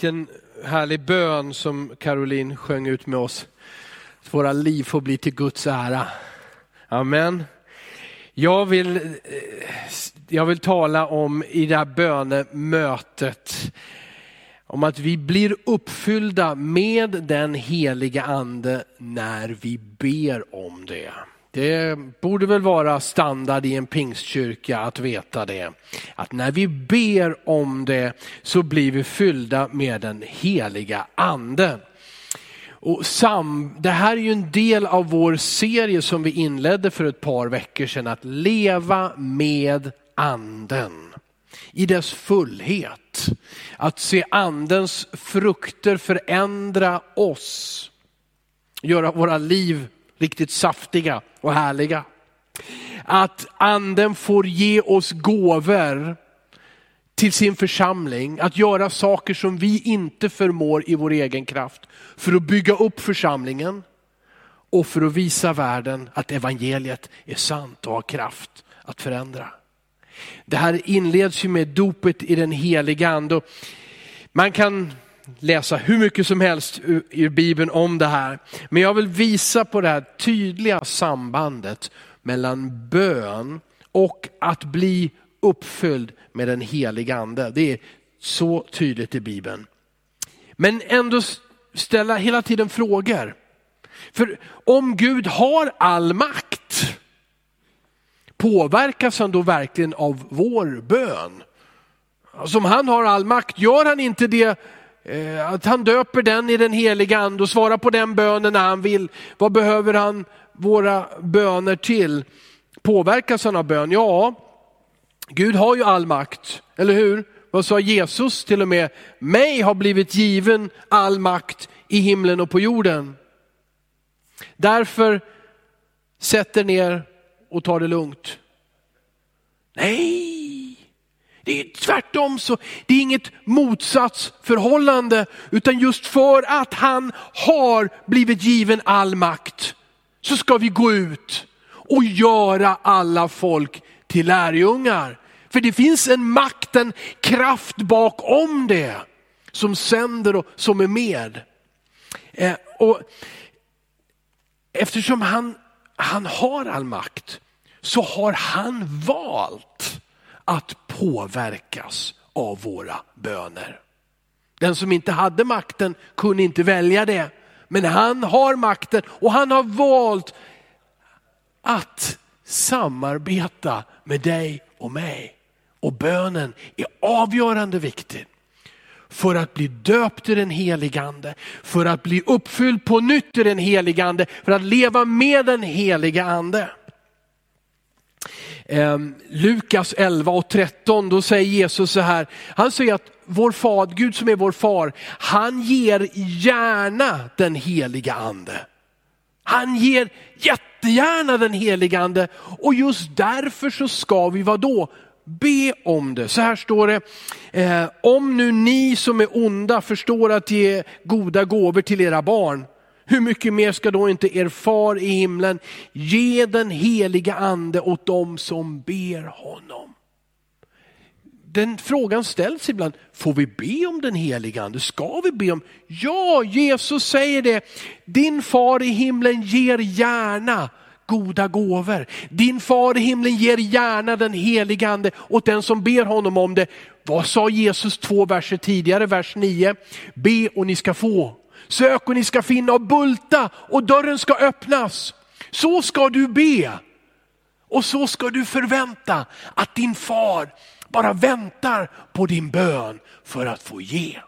Vilken härlig bön som Caroline sjöng ut med oss. Att våra liv får bli till Guds ära. Amen. Jag vill, eh, jag vill tala om i det här bönemötet, om att vi blir uppfyllda med den heliga ande när vi ber om det. Det borde väl vara standard i en pingstkyrka att veta det. Att när vi ber om det så blir vi fyllda med den heliga anden. Och sam, det här är ju en del av vår serie som vi inledde för ett par veckor sedan, att leva med anden i dess fullhet. Att se andens frukter förändra oss, göra våra liv riktigt saftiga och härliga. Att anden får ge oss gåvor till sin församling, att göra saker som vi inte förmår i vår egen kraft för att bygga upp församlingen och för att visa världen att evangeliet är sant och har kraft att förändra. Det här inleds ju med dopet i den heliga ande. Man kan läsa hur mycket som helst ur Bibeln om det här. Men jag vill visa på det här tydliga sambandet mellan bön och att bli uppfylld med den heliga ande. Det är så tydligt i Bibeln. Men ändå ställa hela tiden frågor. För om Gud har all makt, påverkas han då verkligen av vår bön? Alltså om han har all makt, gör han inte det Eh, att han döper den i den heliga ande och svarar på den bönen när han vill. Vad behöver han våra böner till? Påverkas han av bön? Ja, Gud har ju all makt, eller hur? Vad sa Jesus till och med? Mig har blivit given all makt i himlen och på jorden. Därför sätter ner och tar det lugnt. Nej, det är tvärtom så, det är inget motsatsförhållande, utan just för att han har blivit given all makt, så ska vi gå ut och göra alla folk till lärjungar. För det finns en makt, en kraft bakom det, som sänder och som är med. Eh, och eftersom han, han har all makt, så har han valt att påverkas av våra böner. Den som inte hade makten kunde inte välja det. Men han har makten och han har valt att samarbeta med dig och mig. Och bönen är avgörande viktig för att bli döpt i den helige ande, för att bli uppfylld på nytt i den helige ande, för att leva med den helige ande. Ehm, Lukas 11 och 13, då säger Jesus så här, han säger att vår far, Gud som är vår far, han ger gärna den heliga ande. Han ger jättegärna den heliga ande och just därför så ska vi vad då? Be om det. Så här står det, eh, om nu ni som är onda förstår att ge goda gåvor till era barn, hur mycket mer ska då inte er far i himlen ge den heliga ande åt dem som ber honom? Den frågan ställs ibland, får vi be om den heliga ande? Ska vi be om? Ja, Jesus säger det. Din far i himlen ger gärna goda gåvor. Din far i himlen ger gärna den heliga ande åt den som ber honom om det. Vad sa Jesus två verser tidigare, vers 9? Be och ni ska få. Sök och ni ska finna och bulta och dörren ska öppnas. Så ska du be. Och så ska du förvänta att din far bara väntar på din bön för att få ge.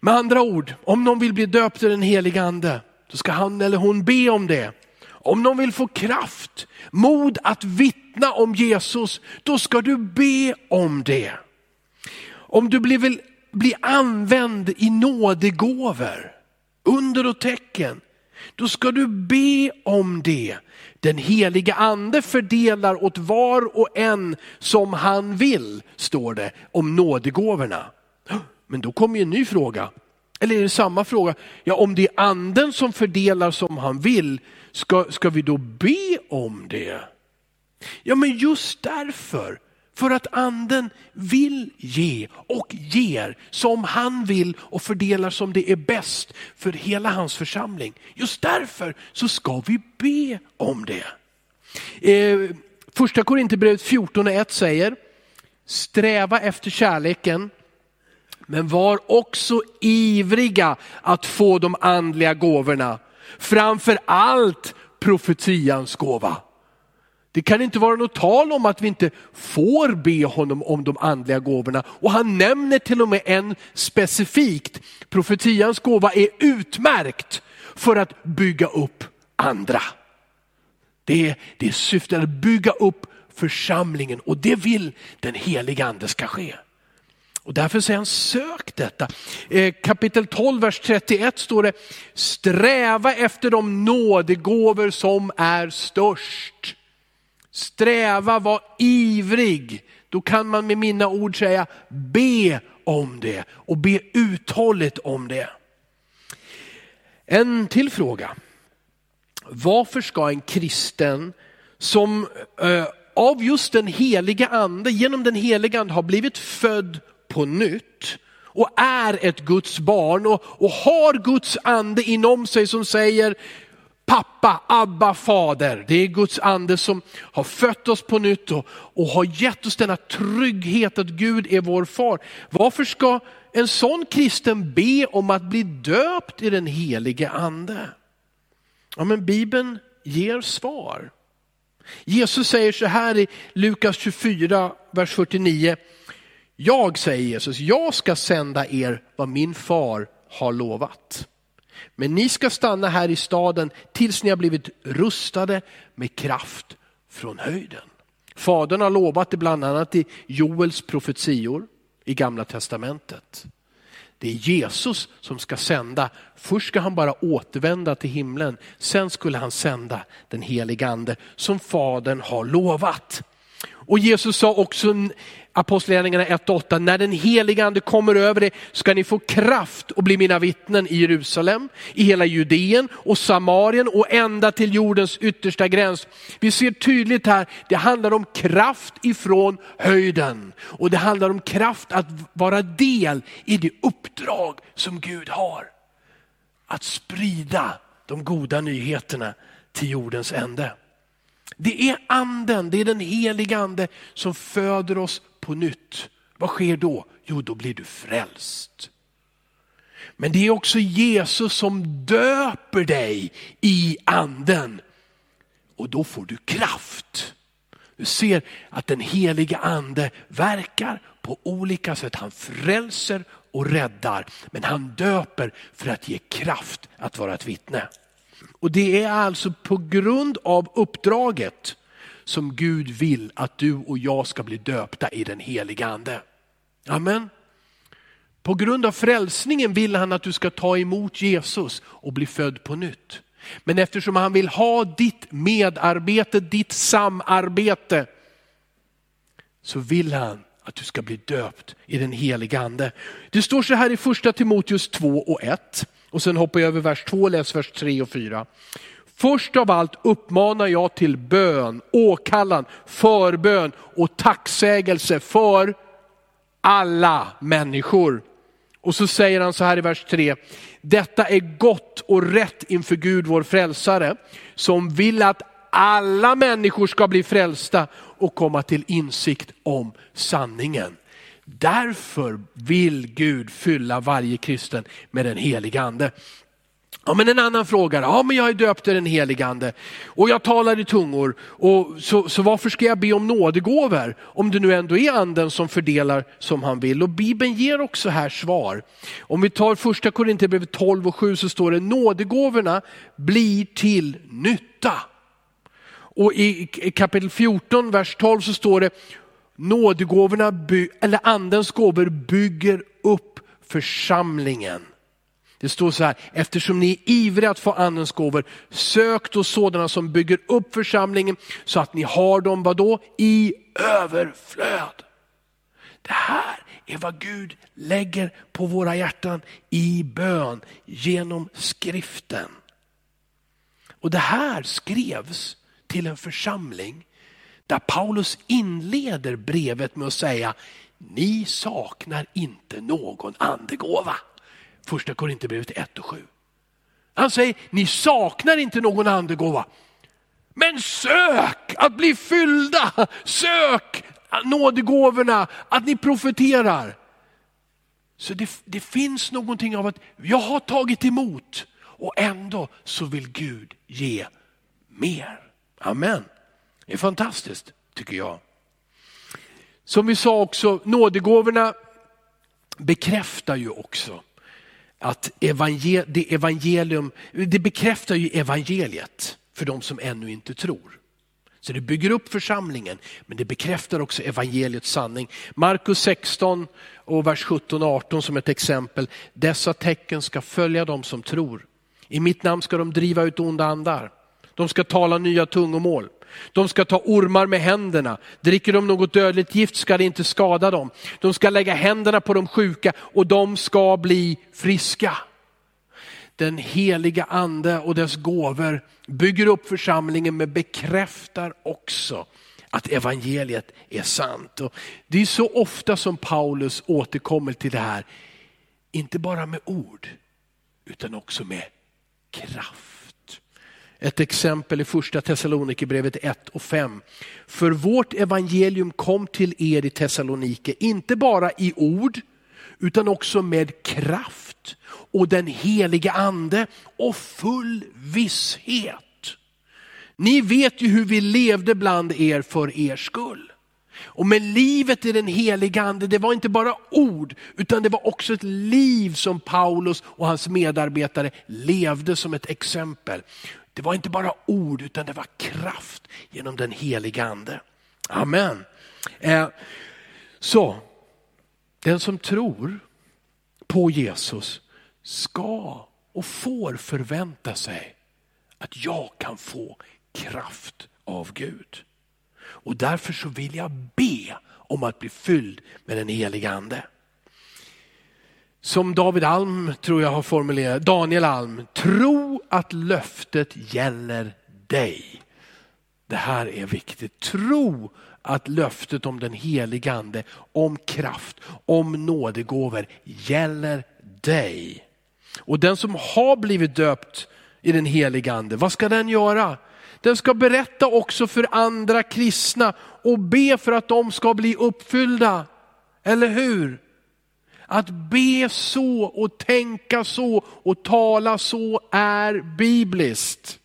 Med andra ord, om någon vill bli döpt i den helige ande, då ska han eller hon be om det. Om någon vill få kraft, mod att vittna om Jesus, då ska du be om det. Om du blir bli använd i nådegåvor, under och tecken, då ska du be om det. Den heliga ande fördelar åt var och en som han vill, står det om nådegåvorna. Men då kommer ju en ny fråga. Eller är det samma fråga? Ja, om det är anden som fördelar som han vill, ska, ska vi då be om det? Ja, men just därför för att anden vill ge och ger som han vill och fördelar som det är bäst för hela hans församling. Just därför så ska vi be om det. Eh, första Korinthierbrevet 14.1 säger, sträva efter kärleken men var också ivriga att få de andliga gåvorna. Framför allt profetians gåva. Det kan inte vara något tal om att vi inte får be honom om de andliga gåvorna. Och han nämner till och med en specifikt. Profetians gåva är utmärkt för att bygga upp andra. Det är, det är syftet att bygga upp församlingen och det vill den heliga ande ska ske. Och därför säger han sök detta. Eh, kapitel 12, vers 31 står det, sträva efter de nådegåvor som är störst. Sträva, var ivrig. Då kan man med mina ord säga be om det och be uthålligt om det. En till fråga. Varför ska en kristen som eh, av just den heliga ande, genom den heliga ande har blivit född på nytt och är ett Guds barn och, och har Guds ande inom sig som säger pappa, Abba, fader. Det är Guds ande som har fött oss på nytt och, och har gett oss denna trygghet att Gud är vår far. Varför ska en sån kristen be om att bli döpt i den helige ande? Ja, men Bibeln ger svar. Jesus säger så här i Lukas 24, vers 49. Jag, säger Jesus, jag ska sända er vad min far har lovat. Men ni ska stanna här i staden tills ni har blivit rustade med kraft från höjden. Fadern har lovat det bland annat i Joels profetior i gamla testamentet. Det är Jesus som ska sända. Först ska han bara återvända till himlen. Sen skulle han sända den helige ande som fadern har lovat. Och Jesus sa också Apostlagärningarna 1.8, när den heliga ande kommer över er ska ni få kraft och bli mina vittnen i Jerusalem, i hela Judeen och Samarien och ända till jordens yttersta gräns. Vi ser tydligt här, det handlar om kraft ifrån höjden och det handlar om kraft att vara del i det uppdrag som Gud har. Att sprida de goda nyheterna till jordens ände. Det är anden, det är den heliga ande som föder oss på nytt. Vad sker då? Jo, då blir du frälst. Men det är också Jesus som döper dig i anden. Och då får du kraft. Du ser att den heliga ande verkar på olika sätt. Han frälser och räddar, men han döper för att ge kraft att vara ett vittne. Och det är alltså på grund av uppdraget som Gud vill att du och jag ska bli döpta i den heliga ande. Amen. På grund av frälsningen vill han att du ska ta emot Jesus och bli född på nytt. Men eftersom han vill ha ditt medarbete, ditt samarbete, så vill han att du ska bli döpt i den heliga ande. Det står så här i första Timoteus 2 och 1. Och sen hoppar jag över vers 2 och läser vers 3 och 4. Först av allt uppmanar jag till bön, åkallan, förbön och tacksägelse för alla människor. Och så säger han så här i vers 3. Detta är gott och rätt inför Gud vår frälsare som vill att alla människor ska bli frälsta och komma till insikt om sanningen. Därför vill Gud fylla varje kristen med den helige ande. Ja, men en annan fråga, ja men jag är döpt i den helige ande och jag talar i tungor. Och så, så varför ska jag be om nådegåvor om det nu ändå är anden som fördelar som han vill? Och Bibeln ger också här svar. Om vi tar första Korinthierbrevet 12 och 7 så står det nådegåvorna blir till nytta. Och i kapitel 14, vers 12 så står det nådegåvorna, eller andens gåvor bygger upp församlingen. Det står så här, eftersom ni är ivriga att få andens gåvor, sök då sådana som bygger upp församlingen så att ni har dem, vadå? I överflöd. Det här är vad Gud lägger på våra hjärtan i bön genom skriften. Och det här skrevs till en församling där Paulus inleder brevet med att säga, ni saknar inte någon andegåva. Första Korinthierbrevet 1 och 7. Han säger, ni saknar inte någon andegåva. Men sök att bli fyllda, sök nådegåvorna, att ni profeterar. Så det, det finns någonting av att jag har tagit emot och ändå så vill Gud ge mer. Amen. Det är fantastiskt tycker jag. Som vi sa också, nådegåvorna bekräftar ju också att evangel det evangelium, det bekräftar ju evangeliet för de som ännu inte tror. Så det bygger upp församlingen, men det bekräftar också evangeliets sanning. Markus 16 och vers 17 och 18 som ett exempel. Dessa tecken ska följa de som tror. I mitt namn ska de driva ut onda andar. De ska tala nya tungomål. De ska ta ormar med händerna. Dricker de något dödligt gift ska det inte skada dem. De ska lägga händerna på de sjuka och de ska bli friska. Den heliga ande och dess gåvor bygger upp församlingen men bekräftar också att evangeliet är sant. Och det är så ofta som Paulus återkommer till det här, inte bara med ord utan också med kraft. Ett exempel i första Thessalonikerbrevet 1 och 5. För vårt evangelium kom till er i Thessalonike, inte bara i ord utan också med kraft och den helige ande och full visshet. Ni vet ju hur vi levde bland er för er skull. Och med livet i den heliga ande, det var inte bara ord, utan det var också ett liv som Paulus och hans medarbetare levde som ett exempel. Det var inte bara ord, utan det var kraft genom den heliga ande. Amen. Eh, så, den som tror på Jesus ska och får förvänta sig att jag kan få kraft av Gud. Och därför så vill jag be om att bli fylld med den heliga ande. Som David Alm tror jag har formulerat, Daniel Alm, tro att löftet gäller dig. Det här är viktigt. Tro att löftet om den helige ande, om kraft, om nådegåvor gäller dig. Och den som har blivit döpt i den helige ande, vad ska den göra? Den ska berätta också för andra kristna och be för att de ska bli uppfyllda. Eller hur? Att be så och tänka så och tala så är bibliskt.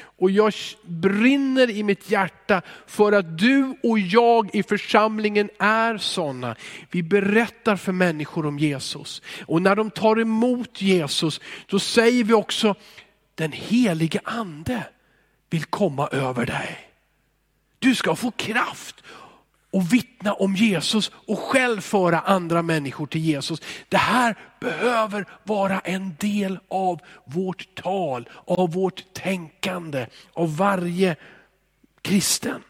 Och jag brinner i mitt hjärta för att du och jag i församlingen är sådana. Vi berättar för människor om Jesus. Och när de tar emot Jesus, då säger vi också, den helige ande vill komma över dig. Du ska få kraft och vittna om Jesus och själv föra andra människor till Jesus. Det här behöver vara en del av vårt tal, av vårt tänkande, av varje kristen.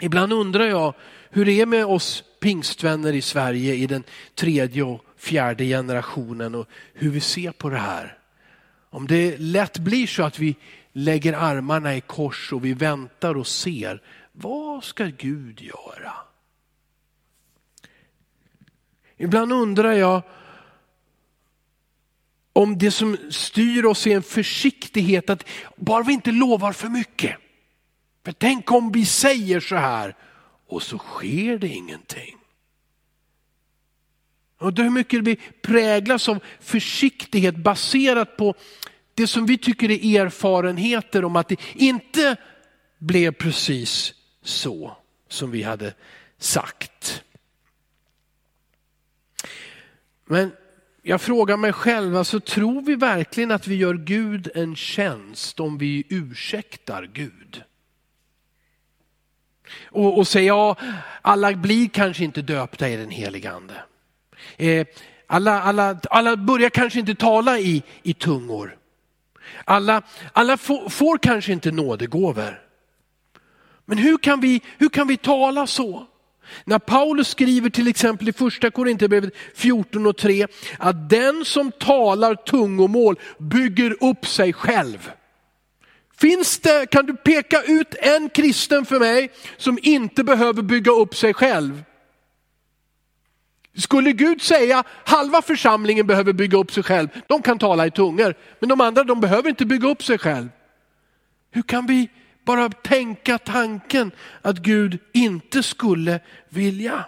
Ibland undrar jag hur det är med oss pingstvänner i Sverige i den tredje och fjärde generationen och hur vi ser på det här. Om det lätt blir så att vi lägger armarna i kors och vi väntar och ser, vad ska Gud göra? Ibland undrar jag om det som styr oss är en försiktighet, att bara vi inte lovar för mycket. För tänk om vi säger så här och så sker det ingenting. Undrar hur mycket vi präglas av försiktighet baserat på det som vi tycker är erfarenheter om att det inte blev precis så som vi hade sagt. Men jag frågar mig själv, alltså, tror vi verkligen att vi gör Gud en tjänst om vi ursäktar Gud? Och, och säger, ja, alla blir kanske inte döpta i den heliga ande. Eh, alla, alla, alla börjar kanske inte tala i, i tungor. Alla, alla får, får kanske inte nådegåvor. Men hur kan, vi, hur kan vi tala så? När Paulus skriver till exempel i första Korinthierbrevet 14 och 3 att den som talar tungomål bygger upp sig själv. Finns det, kan du peka ut en kristen för mig som inte behöver bygga upp sig själv? Skulle Gud säga halva församlingen behöver bygga upp sig själv, de kan tala i tungor, men de andra de behöver inte bygga upp sig själv. Hur kan vi bara tänka tanken att Gud inte skulle vilja?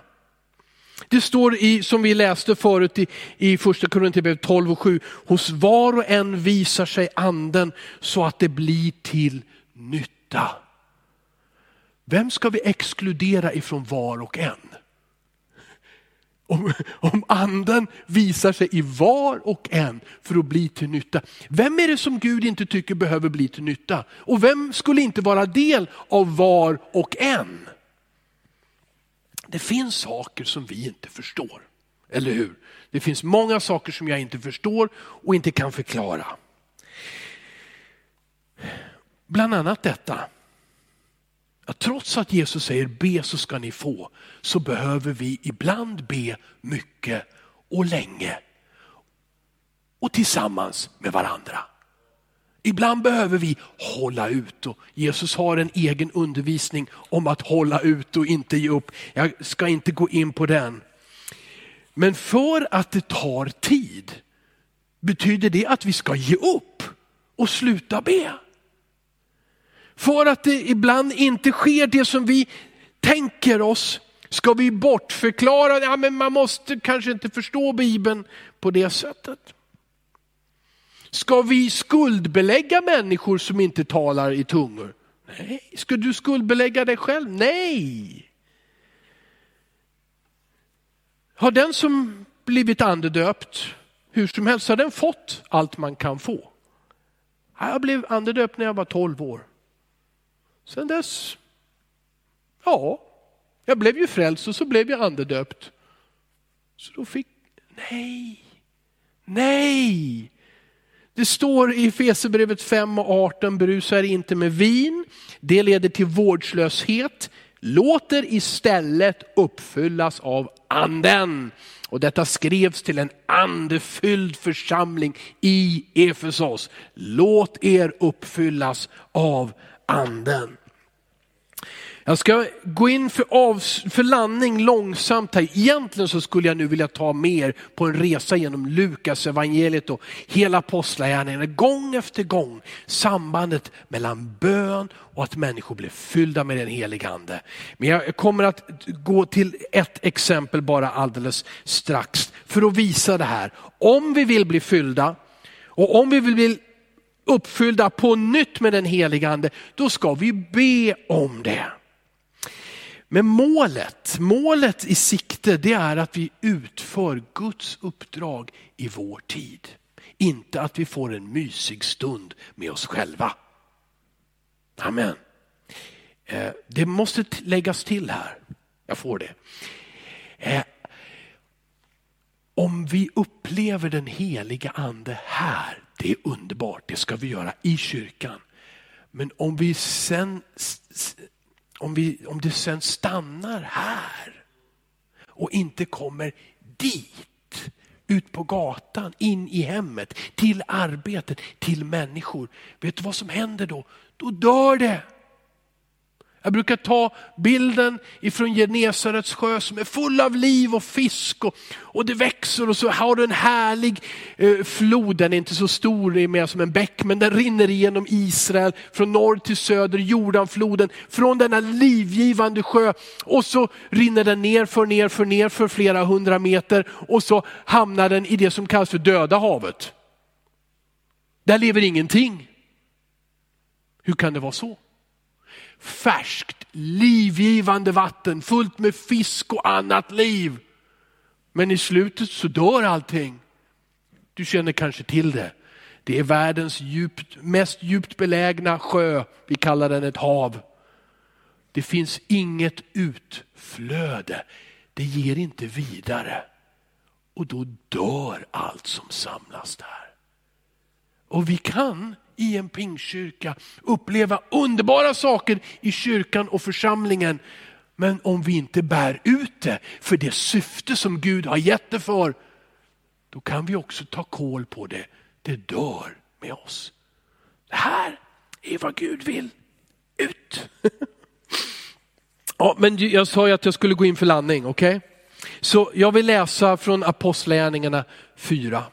Det står i, som vi läste förut i, i första Korinthierbrevet 12 och 7, hos var och en visar sig anden så att det blir till nytta. Vem ska vi exkludera ifrån var och en? Om, om anden visar sig i var och en för att bli till nytta. Vem är det som Gud inte tycker behöver bli till nytta? Och vem skulle inte vara del av var och en? Det finns saker som vi inte förstår, eller hur? Det finns många saker som jag inte förstår och inte kan förklara. Bland annat detta, att trots att Jesus säger be så ska ni få, så behöver vi ibland be mycket och länge och tillsammans med varandra. Ibland behöver vi hålla ut och Jesus har en egen undervisning om att hålla ut och inte ge upp. Jag ska inte gå in på den. Men för att det tar tid, betyder det att vi ska ge upp och sluta be? För att det ibland inte sker det som vi tänker oss, ska vi bortförklara, ja men man måste kanske inte förstå Bibeln på det sättet. Ska vi skuldbelägga människor som inte talar i tungor? Nej. Ska du skuldbelägga dig själv? Nej. Har den som blivit andedöpt, hur som helst, har den fått allt man kan få? Jag blev andedöpt när jag var 12 år. Sen dess, ja, jag blev ju frälst och så blev jag andedöpt. Så då fick, nej, nej, det står i Efesierbrevet 5 och 18, berusa er inte med vin, det leder till vårdslöshet. Låt er istället uppfyllas av anden. Och detta skrevs till en andefylld församling i Efesos. Låt er uppfyllas av anden. Jag ska gå in för, av, för landning långsamt här. Egentligen så skulle jag nu vilja ta mer på en resa genom Lukas evangeliet och hela apostlagärningarna. Gång efter gång sambandet mellan bön och att människor blir fyllda med den helige ande. Men jag kommer att gå till ett exempel bara alldeles strax för att visa det här. Om vi vill bli fyllda och om vi vill bli uppfyllda på nytt med den helige ande, då ska vi be om det. Men målet, målet i sikte det är att vi utför Guds uppdrag i vår tid. Inte att vi får en mysig stund med oss själva. Amen. Eh, det måste läggas till här. Jag får det. Eh, om vi upplever den heliga ande här, det är underbart, det ska vi göra i kyrkan. Men om vi sen om, vi, om det sen stannar här och inte kommer dit, ut på gatan, in i hemmet, till arbetet, till människor. Vet du vad som händer då? Då dör det. Jag brukar ta bilden ifrån Genesarets sjö som är full av liv och fisk och, och det växer och så har du en härlig eh, flod, den är inte så stor, det är mer som en bäck, men den rinner igenom Israel från norr till söder, Jordanfloden, från denna livgivande sjö och så rinner den ner för ner för ner för flera hundra meter och så hamnar den i det som kallas för döda havet. Där lever ingenting. Hur kan det vara så? Färskt, livgivande vatten fullt med fisk och annat liv. Men i slutet så dör allting. Du känner kanske till det. Det är världens djupt, mest djupt belägna sjö. Vi kallar den ett hav. Det finns inget utflöde. Det ger inte vidare. Och då dör allt som samlas där. Och vi kan i en pingkyrka, uppleva underbara saker i kyrkan och församlingen. Men om vi inte bär ut det för det syfte som Gud har gett det för, då kan vi också ta koll på det. Det dör med oss. Det här är vad Gud vill. Ut! ja, men jag sa ju att jag skulle gå in för landning, okej? Okay? Så jag vill läsa från Apostlagärningarna 4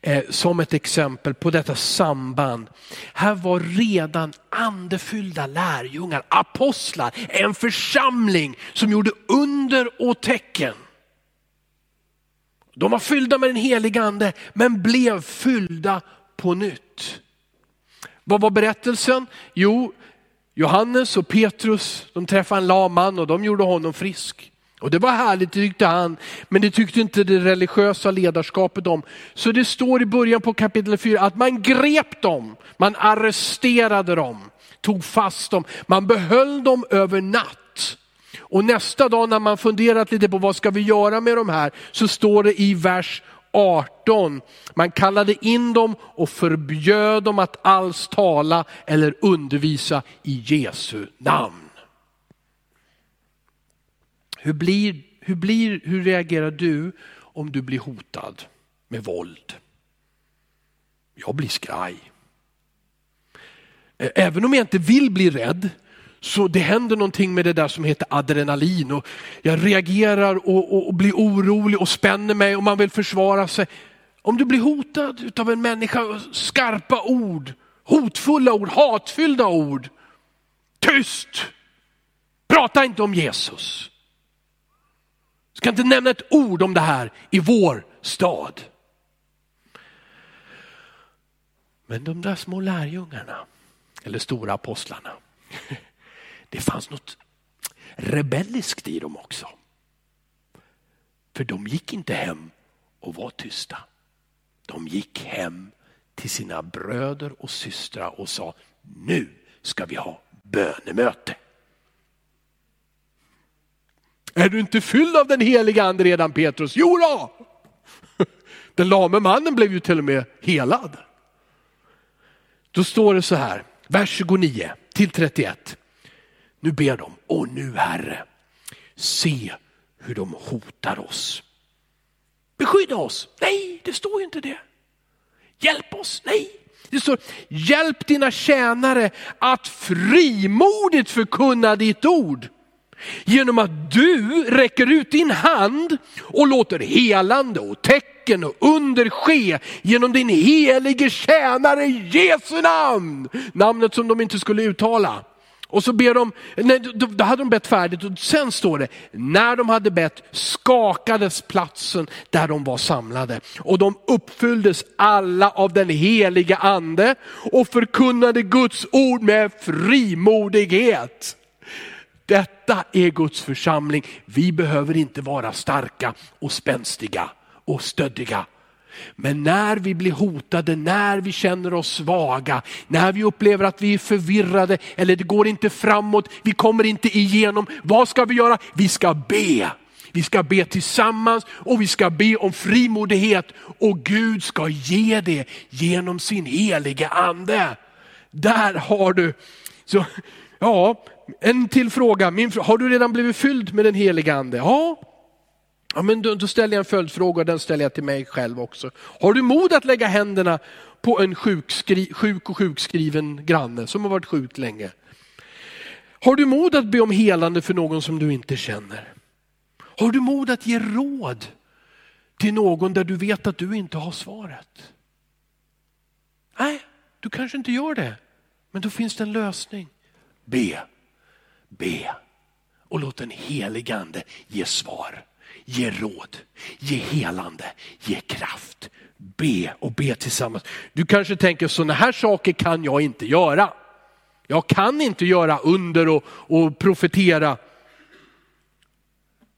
eh, som ett exempel på detta samband. Här var redan andefyllda lärjungar, apostlar, en församling som gjorde under och tecken. De var fyllda med den helige ande men blev fyllda på nytt. Vad var berättelsen? Jo, Johannes och Petrus de träffade en lam man och de gjorde honom frisk. Och det var härligt tyckte han, men det tyckte inte det religiösa ledarskapet om. Så det står i början på kapitel 4 att man grep dem, man arresterade dem, tog fast dem, man behöll dem över natt. Och nästa dag när man funderat lite på vad ska vi göra med de här, så står det i vers 18, man kallade in dem och förbjöd dem att alls tala eller undervisa i Jesu namn. Hur, blir, hur, blir, hur reagerar du om du blir hotad med våld? Jag blir skraj. Även om jag inte vill bli rädd, så det händer någonting med det där som heter adrenalin. Och jag reagerar och, och, och, blir orolig och spänner mig och man vill försvara sig. Om du blir hotad av en människa, skarpa ord, hotfulla ord, hatfyllda ord. Tyst! Prata inte om Jesus kan inte nämna ett ord om det här i vår stad. Men de där små lärjungarna, eller stora apostlarna, det fanns något rebelliskt i dem också. För de gick inte hem och var tysta. De gick hem till sina bröder och systrar och sa, nu ska vi ha bönemöte. Är du inte fylld av den heliga ande redan Petrus? Jo då! Den lame mannen blev ju till och med helad. Då står det så här, vers 29 till 31. Nu ber de, och nu Herre, se hur de hotar oss. Beskydda oss. Nej, det står ju inte det. Hjälp oss. Nej, det står hjälp dina tjänare att frimodigt förkunna ditt ord. Genom att du räcker ut din hand och låter helande och tecken och under ske genom din helige tjänare Jesu namn. Namnet som de inte skulle uttala. Och så ber de, nej, då hade de bett färdigt och sen står det, när de hade bett skakades platsen där de var samlade. Och de uppfylldes alla av den heliga ande och förkunnade Guds ord med frimodighet. Detta är Guds församling. Vi behöver inte vara starka och spänstiga och stöddiga. Men när vi blir hotade, när vi känner oss svaga, när vi upplever att vi är förvirrade eller det går inte framåt, vi kommer inte igenom. Vad ska vi göra? Vi ska be. Vi ska be tillsammans och vi ska be om frimodighet och Gud ska ge det genom sin helige ande. Där har du, så, ja, en till fråga. Min, har du redan blivit fylld med den heliga ande? Ja. ja men då, då ställer jag en följdfråga och den ställer jag till mig själv också. Har du mod att lägga händerna på en sjukskri, sjuk och sjukskriven granne som har varit sjuk länge? Har du mod att be om helande för någon som du inte känner? Har du mod att ge råd till någon där du vet att du inte har svaret? Nej, du kanske inte gör det. Men då finns det en lösning. Be. Be och låt den helige ande ge svar, ge råd, ge helande, ge kraft. Be och be tillsammans. Du kanske tänker sådana här saker kan jag inte göra. Jag kan inte göra under och, och profetera.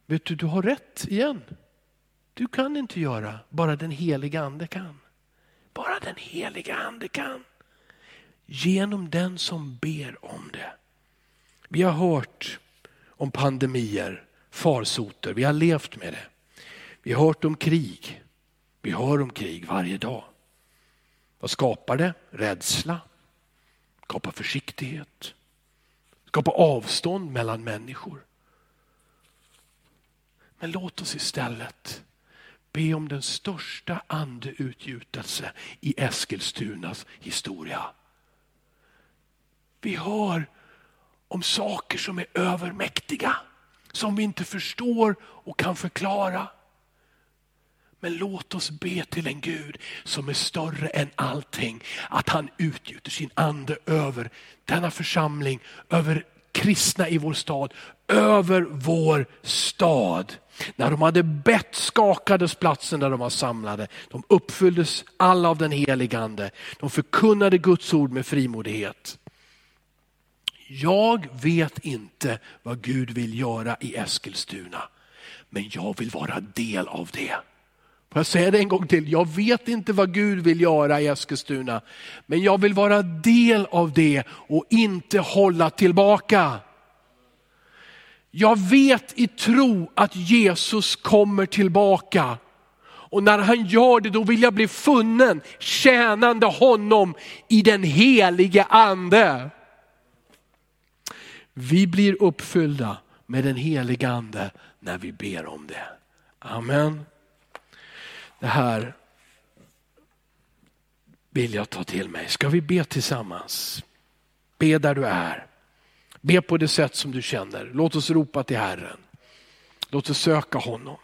Vet du, du har rätt igen. Du kan inte göra, bara den heliga ande kan. Bara den heliga ande kan. Genom den som ber om det. Vi har hört om pandemier, farsoter, vi har levt med det. Vi har hört om krig. Vi hör om krig varje dag. Vad skapar det? Rädsla, skapar försiktighet, skapar avstånd mellan människor. Men låt oss istället be om den största andeutgjutelse i Eskilstunas historia. vi hör om saker som är övermäktiga, som vi inte förstår och kan förklara. Men låt oss be till en Gud som är större än allting. Att han utgjuter sin ande över denna församling, över kristna i vår stad, över vår stad. När de hade bett skakades platsen där de var samlade. De uppfylldes alla av den helige ande. De förkunnade Guds ord med frimodighet. Jag vet inte vad Gud vill göra i Eskilstuna, men jag vill vara del av det. Får jag säga det en gång till? Jag vet inte vad Gud vill göra i Eskilstuna, men jag vill vara del av det och inte hålla tillbaka. Jag vet i tro att Jesus kommer tillbaka. Och när han gör det, då vill jag bli funnen, tjänande honom i den helige ande. Vi blir uppfyllda med den helige ande när vi ber om det. Amen. Det här vill jag ta till mig. Ska vi be tillsammans? Be där du är. Be på det sätt som du känner. Låt oss ropa till Herren. Låt oss söka honom.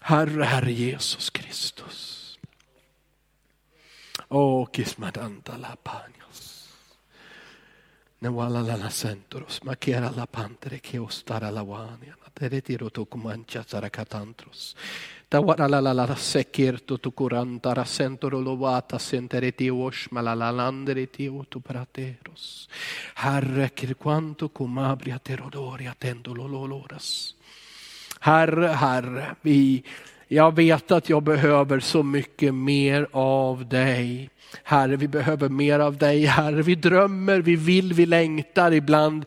Herre, Herre Jesus Kristus. Åh, kismadanta la panios. Nawala lana centros, ma che era la pantere che ostara la guania? te retiro to comancia saracatantros. Tawara la la la sekirto tu curantara centro lovata sentere ti osma la la landere ti otu prateros. Herre, che quanto comabria terodori attendo loloras. Herre, herre, vi... jag vet att jag behöver så mycket mer av dig. Herre, vi behöver mer av dig. Herre, vi drömmer, vi vill, vi längtar ibland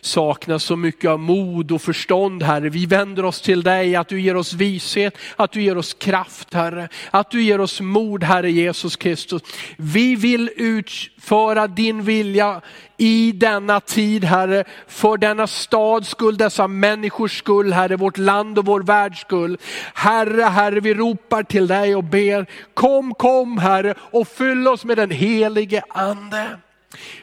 saknar så mycket av mod och förstånd Herre. Vi vänder oss till dig, att du ger oss vishet, att du ger oss kraft Herre. Att du ger oss mod Herre Jesus Kristus. Vi vill utföra din vilja i denna tid Herre, för denna stads skull, dessa människors skull Herre, vårt land och vår världs skull. Herre, Herre, vi ropar till dig och ber, kom, kom Herre och fyll oss med den helige Ande.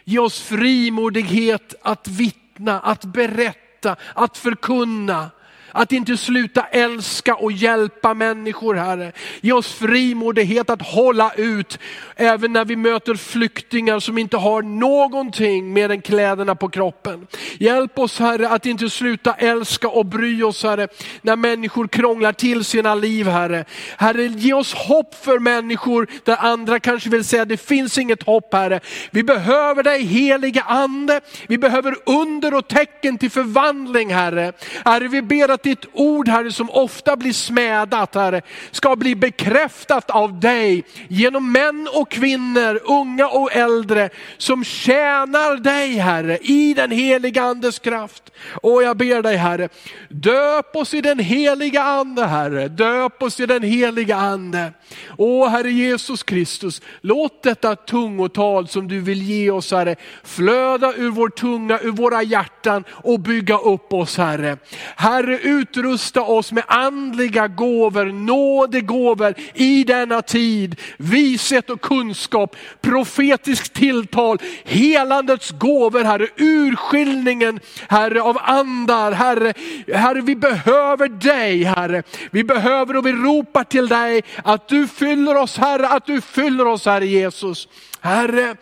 Ge oss frimodighet att vittna vittna, att berätta, att förkunna. Att inte sluta älska och hjälpa människor Herre. Ge oss frimodighet att hålla ut även när vi möter flyktingar som inte har någonting mer än kläderna på kroppen. Hjälp oss Herre att inte sluta älska och bry oss Herre när människor krånglar till sina liv Herre. Herre ge oss hopp för människor där andra kanske vill säga det finns inget hopp Herre. Vi behöver dig heliga ande. Vi behöver under och tecken till förvandling Herre. Herre vi ber att ditt ord Herre som ofta blir smädat Herre ska bli bekräftat av dig genom män och kvinnor, unga och äldre som tjänar dig Herre i den heliga andes kraft. Och jag ber dig Herre, döp oss i den heliga ande Herre, döp oss i den heliga ande. Åh Herre Jesus Kristus, låt detta tungotal som du vill ge oss Herre, flöda ur vår tunga, ur våra hjärtan och bygga upp oss Herre. Herre utrusta oss med andliga gåvor, nådegåvor i denna tid. Vishet och kunskap, profetiskt tilltal, helandets gåvor Herre, urskiljningen Herre av andar. Herre, Herre vi behöver dig Herre. Vi behöver och vi ropar till dig att du fyller oss Herre, att du fyller oss Herre Jesus. Herre,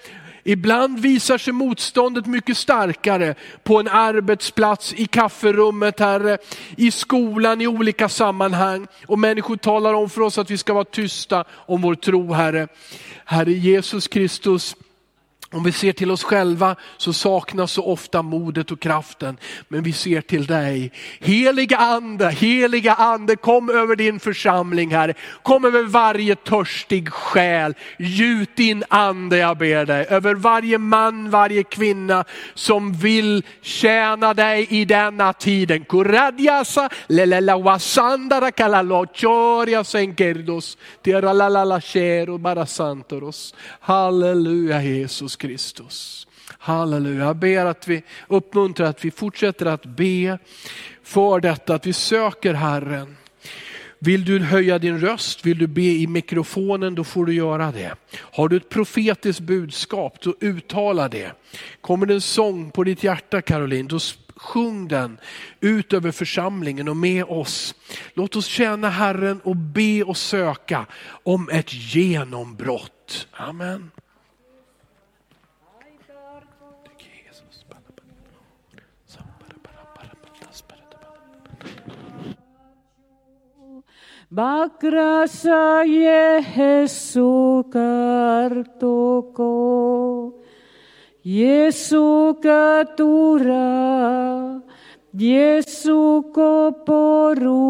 Ibland visar sig motståndet mycket starkare på en arbetsplats, i kafferummet, Herre, i skolan, i olika sammanhang. Och människor talar om för oss att vi ska vara tysta om vår tro, Herre. Herre Jesus Kristus, om vi ser till oss själva så saknas så ofta modet och kraften. Men vi ser till dig. Heliga ande, heliga ande, kom över din församling här. Kom över varje törstig själ. Gjut din ande jag ber dig. Över varje man, varje kvinna som vill tjäna dig i denna tiden. Kuradjasa, lelela wasandara kalalochoria senkerdos. Tierra lalala la barasantoros. Halleluja Jesus Kristus. Halleluja. Jag ber att vi uppmuntrar att vi fortsätter att be för detta, att vi söker Herren. Vill du höja din röst, vill du be i mikrofonen, då får du göra det. Har du ett profetiskt budskap, då uttala det. Kommer det en sång på ditt hjärta Caroline, då sjung den ut över församlingen och med oss. Låt oss tjäna Herren och be och söka om ett genombrott. Amen. Vakrasaye Jesu kartoko, Jesu katura,